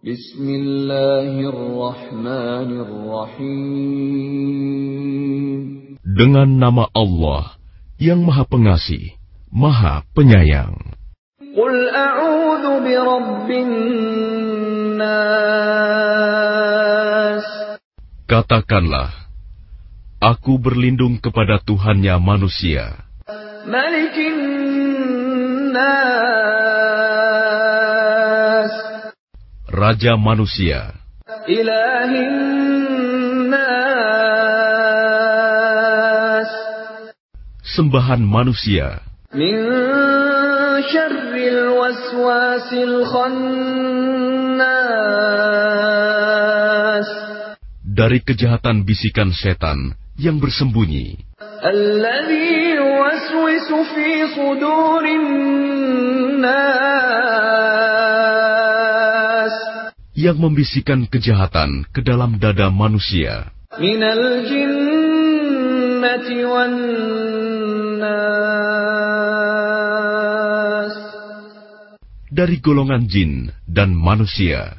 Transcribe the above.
Bismillahirrahmanirrahim. Dengan nama Allah yang Maha Pengasih, Maha Penyayang. Qul a'udzu birabbin nas. Katakanlah, aku berlindung kepada Tuhannya manusia. Malikin nas. Raja manusia. Sembahan manusia. Min syarril waswasil khannas. Dari kejahatan bisikan setan yang bersembunyi. Alladhi yuwaswisu fi sudurin Yang membisikkan kejahatan ke dalam dada manusia. Minal jinnati wan nas. Dari golongan jin dan manusia.